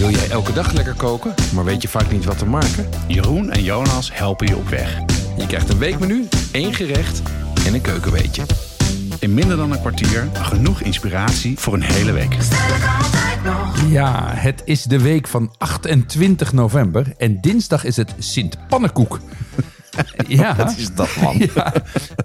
Wil jij elke dag lekker koken, maar weet je vaak niet wat te maken? Jeroen en Jonas helpen je op weg. Je krijgt een weekmenu, één gerecht en een keukenweetje. In minder dan een kwartier genoeg inspiratie voor een hele week. Ja, het is de week van 28 november en dinsdag is het Sint Pannenkoek. Ja, Wat is dat, man? ja,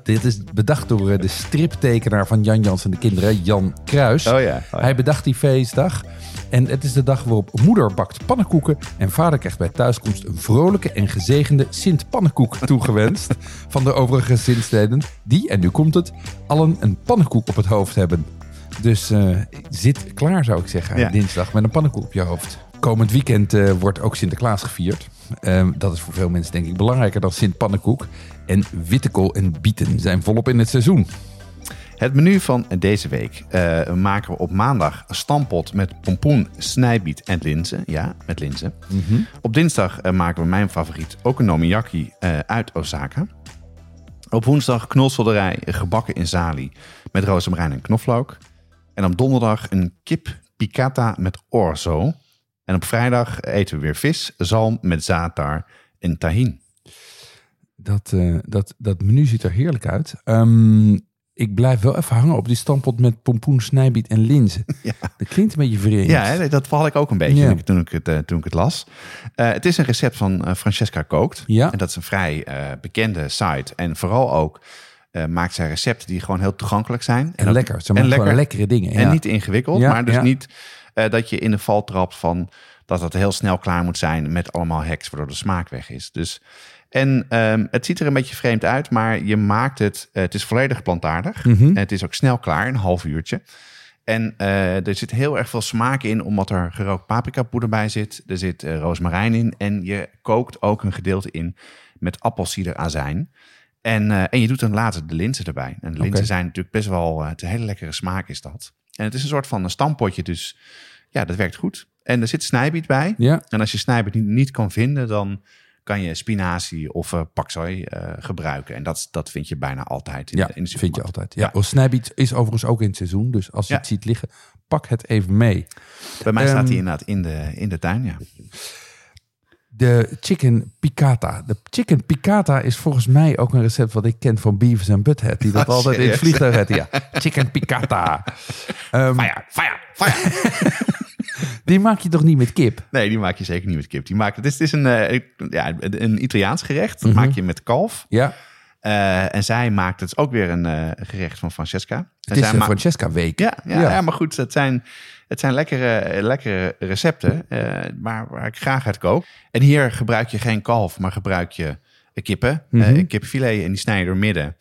dit is bedacht door eh, de striptekenaar van Jan Jans en de kinderen, Jan Kruis. Oh ja, oh ja. Hij bedacht die feestdag. En het is de dag waarop moeder bakt pannenkoeken en vader krijgt bij thuiskomst een vrolijke en gezegende Sint Pannenkoek toegewenst van de overige zinsleden die, en nu komt het, allen een pannenkoek op het hoofd hebben. Dus eh, zit klaar zou ik zeggen, Ja. dinsdag met een pannenkoek op je hoofd. Komend weekend eh, wordt ook Sinterklaas gevierd. Ehm, dat is voor veel mensen denk ik belangrijker dan Sint Pannenkoek. En wittekool en bieten zijn volop in het seizoen. Het menu van deze week eh, maken we op maandag stampot met pompoen, snijbiet en linzen. Ja, met linzen. Op dinsdag eh, maken we mijn favoriet okonomiyaki eh uit Osaka. Op woensdag knolselderij gebakken in zali met rozemarijn en knoflook. En op donderdag een kip piccata met orzo. En op vrijdag eten we weer vis, zalm met zaatar en tahin. Dat, eh, dat, dat menu ziet er heerlijk uit. Ehm, ik blijf wel even hangen op die stampot met pompoen, snijbiet en linzen. Ja. Dat klinkt een beetje vreemd. Ja, hè, dat val ik ook een beetje Ja. toen ik- het, eh, toen ik het las. Eh, het is een recept van eh, Francesca Kookt. Ja. En dat is een vrij eh, bekende site. En vooral ook eh, maakt zij recepten die gewoon heel toegankelijk zijn. En ook- lekker. Ze maken gewoon lekkere dingen. En ja. niet ingewikkeld, Ja, maar dus ja. niet eh, dat je in de val trapt van dat het heel snel klaar moet zijn met allemaal hacks, waardoor de smaak weg is. Dus, en ehm, het ziet er een beetje vreemd uit, maar je maakt het, eh, het is volledig plantaardig. Mhm. En het is ook snel klaar, een half uurtje. En eh, er zit heel erg veel smaak in, omdat er gerookt paprikapoeder bij zit. Er zit eh, rozemarijn in en je kookt ook een gedeelte in met appelsiederazijn. En, en je doet dan later de linzen erbij. En de linzen zijn natuurlijk best wel, het hele lekkere smaak is dat. En het is een soort van een stampotje, dus ja, dat werkt goed. En er zit snijbiet bij. Ja, En als je snijbiet niet, niet kan vinden, dan kan je spinazie of uh, paksoi eh, gebruiken. En dat, dat vind je bijna altijd in, ja de, in de vind je altijd. Ja. Oh, snijbiet is overigens ook in het seizoen. Dus als je Ja. het ziet liggen, pak het even mee. Bij mij staat Ehm, die inderdaad in de, in de tuin, ja. De chicken piccata. De chicken piccata is volgens mij ook een recept wat ik ken van Beavis en Butthead. Die dat Oh, altijd in het vliegtuig hadden. Ja, chicken piccata. Ehm, Fire, fire, fire. die maak je toch niet met kip? Nee, die maak je zeker niet met kip. Die maak, het is, het is een, eh, ja, een Italiaans gerecht. Mhm. Dat maak je met kalf. Ja, Eh, en zij maakt het ook weer een eh, gerecht van Francesca. En het is een ma- Francesca week. ja, ja, Ja. ja. maar goed, het zijn, het zijn lekkere, lekkere recepten eh, waar, waar ik graag uit kook. En hier gebruik je geen kalf, maar gebruik je kippen. Mhm. eh, kipfilet en die snij je door midden.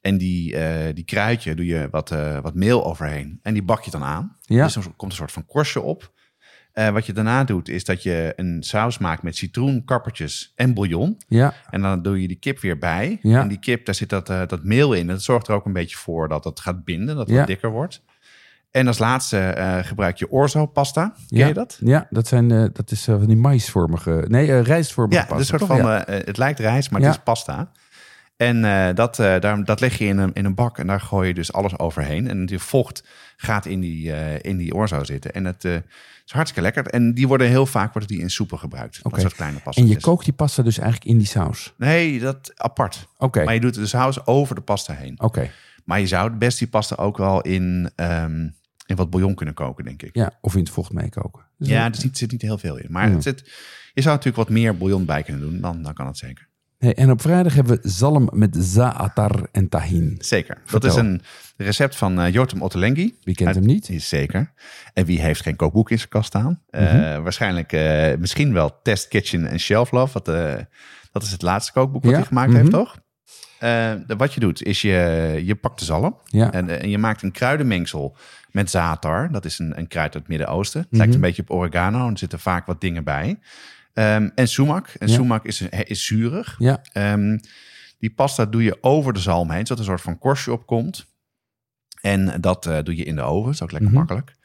En die, die kruid je, doe je wat, wat meel overheen. En die bak je dan aan. Ja. Dus er komt een soort van korstje op. Eh, wat je daarna doet, is dat je een saus maakt met citroen, kappertjes en bouillon. Ja, En dan doe je die kip weer bij. Ja. En die kip, daar zit dat, eh, dat meel in. Dat zorgt er ook een beetje voor dat het gaat binden, dat het Ja. wat dikker wordt. En als laatste eh, gebruik je orzo pasta. Ken ja. je dat? Ja, dat, zijn, dat is van die maïsvormige... Nee, rijstvormige Ja, pasta. een soort van, Ja. het lijkt rijst, maar het is pasta. En eh, dat, eh, daar, dat leg je in een, in een bak en daar gooi je dus alles overheen. En die vocht gaat in die, eh, in die orzo zitten. En het is hartstikke lekker. En die worden heel vaak worden die in soepen gebruikt. Oké. Dat soort kleine pasta. En je kookt die pasta dus eigenlijk in die saus. Nee, dat apart. Oké, Maar je doet de saus over de pasta heen. oké. Maar je zou het best die pasta ook wel in, ehm, in wat bouillon kunnen koken, denk ik. Ja, of in het vocht meekoken. Dus Ja, er zit, zit niet heel veel in. Maar Ja. het zit, je zou natuurlijk wat meer bouillon bij kunnen doen. Dan, dan kan het zeker. Hey, en op vrijdag hebben we zalm met zaatar en tahin. Zeker. Dat is een recept van eh Jotem Ottolenghi. Wie kent Uit- hem niet? Is zeker. En wie heeft geen kookboek in zijn kast staan? Eh, Mhm. waarschijnlijk eh, misschien wel Test Kitchen en Shelf Love. Wat, dat is het laatste kookboek wat Ja, hij gemaakt mhm. heeft, toch? De- wat je doet, is je, je pakt de zalm. Ja. En, en je maakt een kruidenmengsel met zaatar. Dat is een, een kruid uit het Midden-Oosten. Het Mhm. lijkt een beetje op oregano. En er zitten vaak wat dingen bij. Ehm, en sumac. En Ja. sumac is, is zuurig. Ja, Ehm, die pasta doe je over de zalm heen, zodat er een soort van korstje op komt. En dat eh, doe je in de oven, dat is ook lekker Mhm. makkelijk.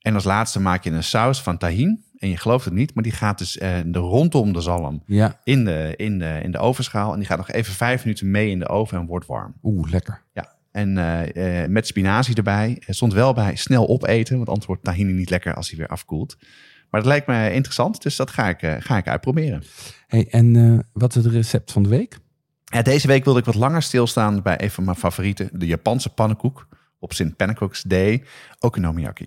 En als laatste maak je een saus van tahin. En je gelooft het niet, maar die gaat dus eh, de rondom de zalm ja. in de, in, de, in de ovenschaal. En die gaat nog even vijf minuten mee in de oven en wordt warm. Oeh, lekker. Ja, En eh, met spinazie erbij. Er stond wel bij snel opeten, want anders wordt tahini niet lekker als hij weer afkoelt. Maar dat lijkt me interessant, dus dat ga ik, eh, ga ik uitproberen. Hey, en eh, wat is het recept van de week? Ja, deze week wilde ik wat langer stilstaan bij een van mijn favorieten, de Japanse pannenkoek op St. Pancakes Day, okonomiyaki.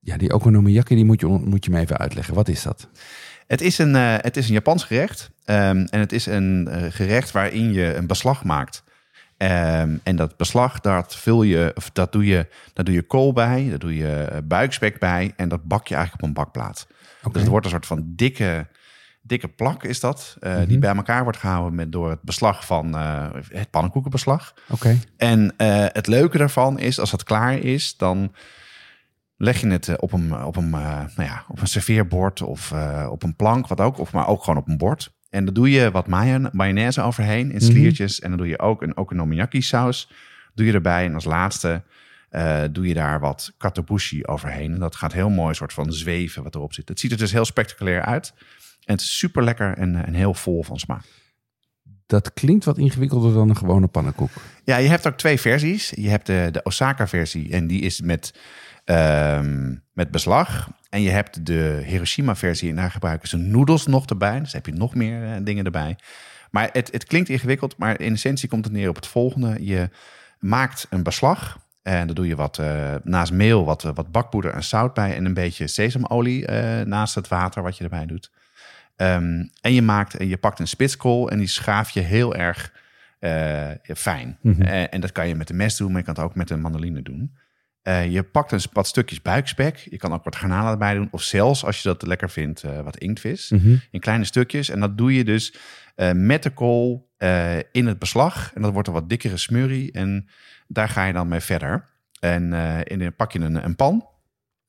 Ja, die okonomiyaki die moet je, moet je me even uitleggen. Wat is dat? Het is een, eh, het is een Japans gerecht. ehm, en het is een eh, gerecht waarin je een beslag maakt. Ehm, en dat beslag, dat, vul je, of dat doe je, daar doe je kool bij, daar doe je eh, buikspek bij. En dat bak je eigenlijk op een bakplaat. Dus het wordt een soort van dikke, dikke plak is dat. Die bij elkaar wordt gehouden met, door het beslag van het pannenkoekenbeslag. Oké. En het leuke daarvan is, als het klaar is, dan leg je het eh, op een, op een, eh, nou ja, op een serveerbord of eh, op een plank, wat ook, of maar ook gewoon op een bord. En dan doe je wat mayo- mayonaise overheen in sliertjes. En dan doe je ook een okonomiyaki saus. Doe je erbij. En als laatste doe je daar wat katabushi overheen. En dat gaat heel mooi soort van zweven wat erop zit. Het ziet er dus heel spectaculair uit. En het is super lekker en, en heel vol van smaak. Dat klinkt wat ingewikkelder dan een gewone pannenkoek. Ja, je hebt ook twee versies. Je hebt de, de Osaka-versie en die is met, ehm, met beslag. En je hebt de Hiroshima-versie en daar gebruiken ze noedels nog erbij. Dus heb je nog meer eh, dingen erbij. Maar het, het klinkt ingewikkeld, maar in essentie komt het neer op het volgende. Je maakt een beslag en dan doe je wat eh, naast meel wat, eh, wat bakpoeder en zout bij en een beetje sesamolie naast het water wat je erbij doet. Ehm, en je maakt, en je pakt een spitskool en die schaaf je heel erg fijn. Eh, en dat kan je met een mes doen, maar je kan het ook met een mandoline doen. Eh, je pakt een wat stukjes buikspek. Je kan ook wat garnalen erbij doen. Of zelfs, als je dat lekker vindt, eh, wat inktvis. In kleine stukjes. En dat doe je dus eh, met de kool in het beslag. En dat wordt een wat dikkere smurrie. En daar ga je dan mee verder. En in de, pak je een, een pan.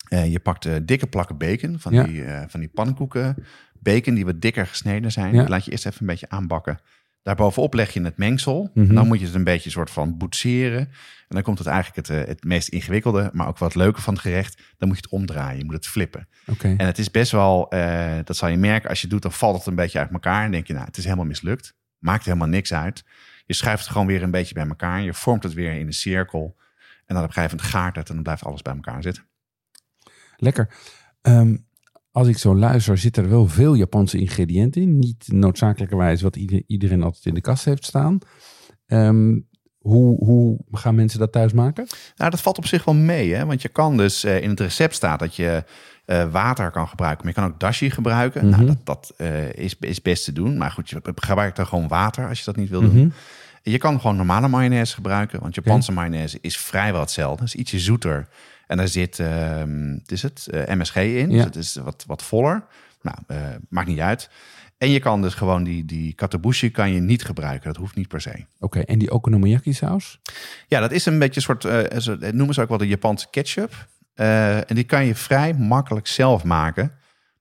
Je pakt dikke plakken bacon van, Ja. die, van die pannenkoeken. Bacon die wat dikker gesneden zijn. Ja. Die laat je eerst even een beetje aanbakken. Daarbovenop leg je het mengsel. Mhm. En dan moet je het een beetje soort van boetseren. En dan komt het eigenlijk het, eh, het meest ingewikkelde, maar ook wat leuke van het gerecht. Dan moet je het omdraaien. Je moet het flippen. En het is best wel, eh, dat zal je merken, als je het doet, dan valt het een beetje uit elkaar. En denk je, nou, het is helemaal mislukt. Maakt helemaal niks uit. Je schuift het gewoon weer een beetje bij elkaar. Je vormt het weer in een cirkel. En dan op een gegeven moment gaart het en dan blijft alles bij elkaar zitten. Lekker. Ehm, als ik zo luister, zitten er wel veel Japanse ingrediënten in. Niet noodzakelijkerwijs wat ieder- iedereen altijd in de kast heeft staan. Ehm, hoe, hoe gaan mensen dat thuis maken? Nou, dat valt op zich wel mee, hè? want je kan dus eh, in het recept staat dat je eh, water kan gebruiken, maar je kan ook dashi gebruiken. Nou, dat, dat eh, is, is best te doen, maar goed, je gebruikt dan gewoon water als je dat niet wil doen. Je kan gewoon normale mayonaise gebruiken, want Japanse mayonaise is vrijwel hetzelfde. Het is ietsje zoeter en daar zit, ehm, het is het, eh, MSG in, Ja. dus het is wat, wat voller. Nou, eh, maakt niet uit. En je kan dus gewoon die, die katabushi kan je niet gebruiken, dat hoeft niet per se. Oké, en die okonomiyaki saus? Ja, dat is een beetje een soort, het noemen ze ook wel de Japanse ketchup. En die kan je vrij makkelijk zelf maken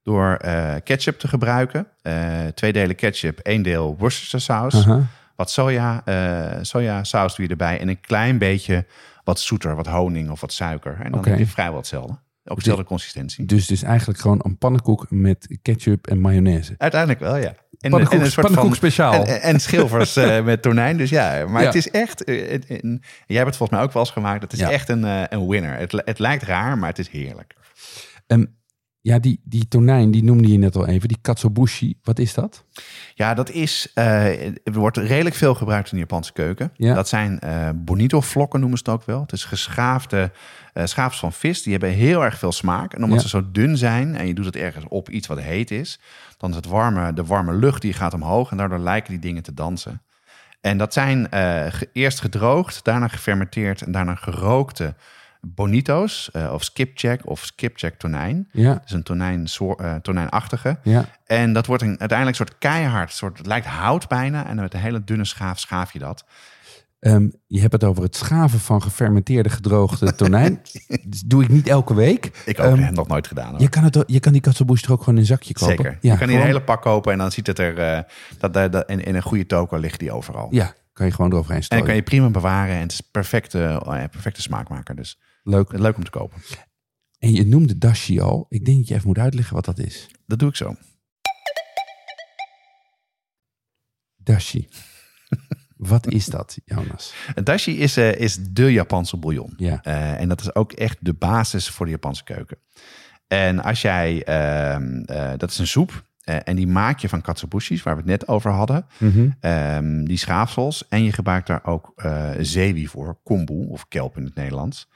door ketchup te gebruiken. Twee delen ketchup, één deel Worcestershire saus. Aha. Wat soja, sojasaus doe je erbij en een klein beetje wat zoeter, wat honing of wat suiker. En dan Oké. heb je vrijwel hetzelfde. Ook dezelfde consistentie. Dus is eigenlijk gewoon een pannenkoek met ketchup en mayonaise. Uiteindelijk wel, ja. En, Pannenkoek- een soort pannenkoek speciaal. En, en, schilfers eh, met tonijn. Dus ja, maar Ja. het is echt... eh, een- jij hebt het volgens mij ook wel eens gemaakt. Het is Ja. echt een, eh, een winner. Het, het lijkt raar, maar het is heerlijk. Ehm, ja, die, die tonijn, die noemde je net al even. Die katsuobushi, wat is dat? Ja, dat is... eh, er wordt redelijk veel gebruikt in de Japanse keuken. Ja. Dat zijn eh bonito vlokken noemen ze het ook wel. Het is geschaafde eh schaafs van vis. Die hebben heel erg veel smaak. En omdat Ja. ze zo dun zijn en je doet het ergens op iets wat heet is... dan is het warme, de warme lucht die gaat omhoog... en daardoor lijken die dingen te dansen. En dat zijn eerst gedroogd, daarna gefermenteerd... en daarna gerookte bonito's eh, of skipjack of skipjack tonijn. Ja, Dat is een tonijn, uh, tonijnachtige. ja. En dat wordt een, uiteindelijk een soort keihard, soort, het lijkt hout bijna. En met een hele dunne schaaf schaaf je dat. Ehm, je hebt het over het schaven van gefermenteerde gedroogde tonijn. Dat doe ik niet elke week. Ik ook Ehm, heb nog nooit gedaan. Hoor. Je kan, het, je kan die katselboes er ook gewoon in een zakje kopen. Zeker. Ja, je kan hier een hele pak kopen en dan ziet het er... eh, dat, dat, dat- in, in een goede toko ligt die overal. Ja, kan je gewoon eroverheen En strooien. dan kan je prima bewaren. En het is perfecte, oh perfecte smaakmaker. Dus Leuk. leuk om te kopen. En je noemde dashi al. Ik denk dat je even moet uitleggen wat dat is. Dat doe ik zo. Dashi. wat is dat, Jonas? Een dashi is, eh, is de Japanse bouillon. Ja. Eh, en dat is ook echt de basis voor de Japanse keuken. En als jij, ehm, eh, dat is een soep. eh, en die maak je van katsuobushis, waar we het net over hadden. Mhm. Ehm, die schaafsels. En je gebruikt daar ook eh zeewie voor, kombu of kelp in het Nederlands.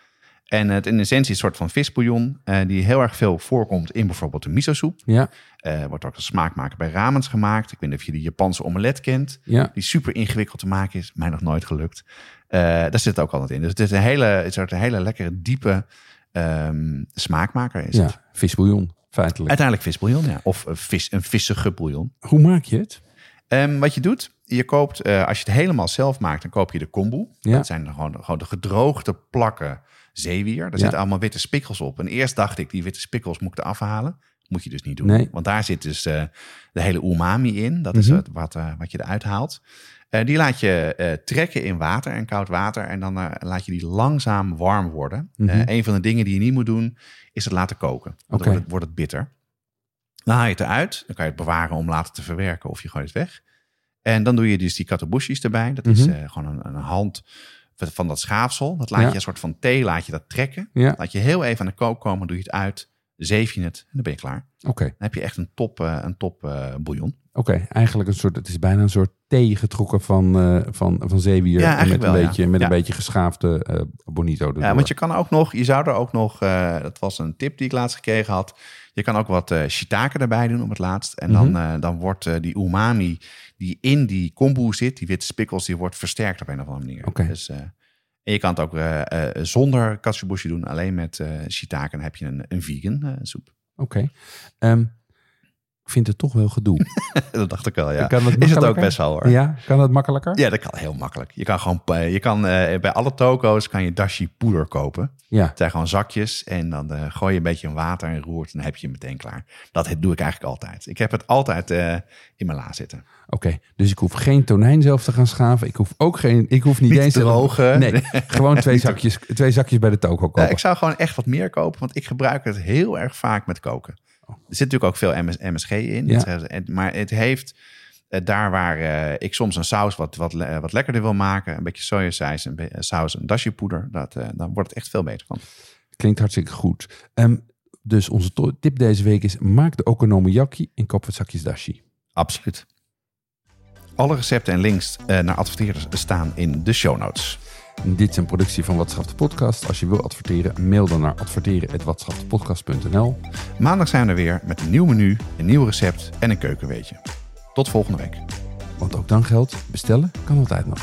En het in essentie een soort van visbouillon, eh, die heel erg veel voorkomt in bijvoorbeeld de miso-soep. Ja, Eh, wordt ook als smaakmaker bij ramens gemaakt. Ik weet niet of je die Japanse omelet kent. ja. Die super ingewikkeld te maken is. Mij nog nooit gelukt. Eh, daar zit het ook altijd in. Dus het is een hele, het is een hele lekkere, diepe ehm, smaakmaker. Is het. ja. Visbouillon, feitelijk. Uiteindelijk visbouillon, ja. Of een, vis, een vissige bouillon. Hoe maak je het? Ehm, wat je doet, je koopt, als je het helemaal zelf maakt, dan koop je de kombu. Ja. Dat zijn gewoon, gewoon de gedroogde plakken zeewier. Daar zitten allemaal witte spikkels op. En eerst dacht ik, die witte spikkels moet ik eraf halen. Moet je dus niet doen. Nee. Want daar zit dus eh, de hele umami in. Dat is Mhm. het, wat, eh, wat je eruit haalt. Eh, die laat je trekken in water en koud water. En dan laat je die langzaam warm worden. Eh, een van de dingen die je niet moet doen, is het laten koken. Want Oké. dan wordt het, wordt het bitter. Dan haal je het eruit. Dan kan je het bewaren om later te verwerken. Of je gooit het weg. En dan doe je dus die katabushis erbij. Dat is Mhm. gewoon een, een hand van dat schaafsel. Dat laat Ja. je een soort van thee, laat je dat trekken. Ja, Laat je heel even aan de kook komen, doe je het uit, zeef je het en dan ben je klaar. oké. Dan heb je echt een top, eh, een top eh, bouillon. Oké, eigenlijk een soort, het is bijna een soort thee getrokken van, eh, van, van zeewier. Ja, en met een ja. beetje, met Ja. een beetje geschaafde bonito. erdoor. Ja, want je kan ook nog, je zou er ook nog, dat was een tip die ik laatst gekregen had. Je kan ook wat shiitake erbij doen op het laatst. En dan, Mhm. dan wordt die umami die in die kombu zit, die witte spikkels, die wordt versterkt op een of andere manier. Oké. Dus, en je kan het ook eh, eh, zonder katsuobushi doen, alleen met eh shiitake. Heb je een, een vegan soep. Oké. Ehm, ik vind het toch wel gedoe. dat dacht ik wel, ja. Kan Is het ook best wel hoor. Ja, kan dat makkelijker? Ja, dat kan heel makkelijk. Je kan gewoon, eh, je kan eh, bij alle toko's kan je dashi poeder kopen. Ja. Het zijn gewoon zakjes en dan eh, gooi je een beetje in water en roert en dan heb je hem meteen klaar. Dat doe ik eigenlijk altijd. Ik heb het altijd in mijn la zitten. Oké, dus ik hoef geen tonijn zelf te gaan schaven. Ik hoef ook geen, ik hoef niet, Niet eens te- drogen. Nee, gewoon twee zakjes, twee zakjes bij de toko kopen. Ja, ik zou gewoon echt wat meer kopen, want ik gebruik het heel erg vaak met koken. Er zit natuurlijk ook veel MS MSG in, Ja. Het- en- maar het heeft eh, daar waar eh, ik soms een saus wat, wat, wat lekkerder wil maken, een beetje sojasaus, een eh, saus, een dashi poeder, dat, dan wordt het echt veel beter van. Klinkt hartstikke goed. Ehm, dus onze tip deze week is: maak de okonomiyaki en koop wat zakjes dashi. Absoluut. Alle recepten en links naar adverteerders staan in de show notes. Dit is een productie van Wat Schaft de Podcast. Als je wil adverteren, mail dan naar adverteren.watschaftepodcast.nl. Maandag zijn we er weer met een nieuw menu, een nieuw recept en een keukenweetje. Tot volgende week. Want ook dan geldt, bestellen kan altijd nog.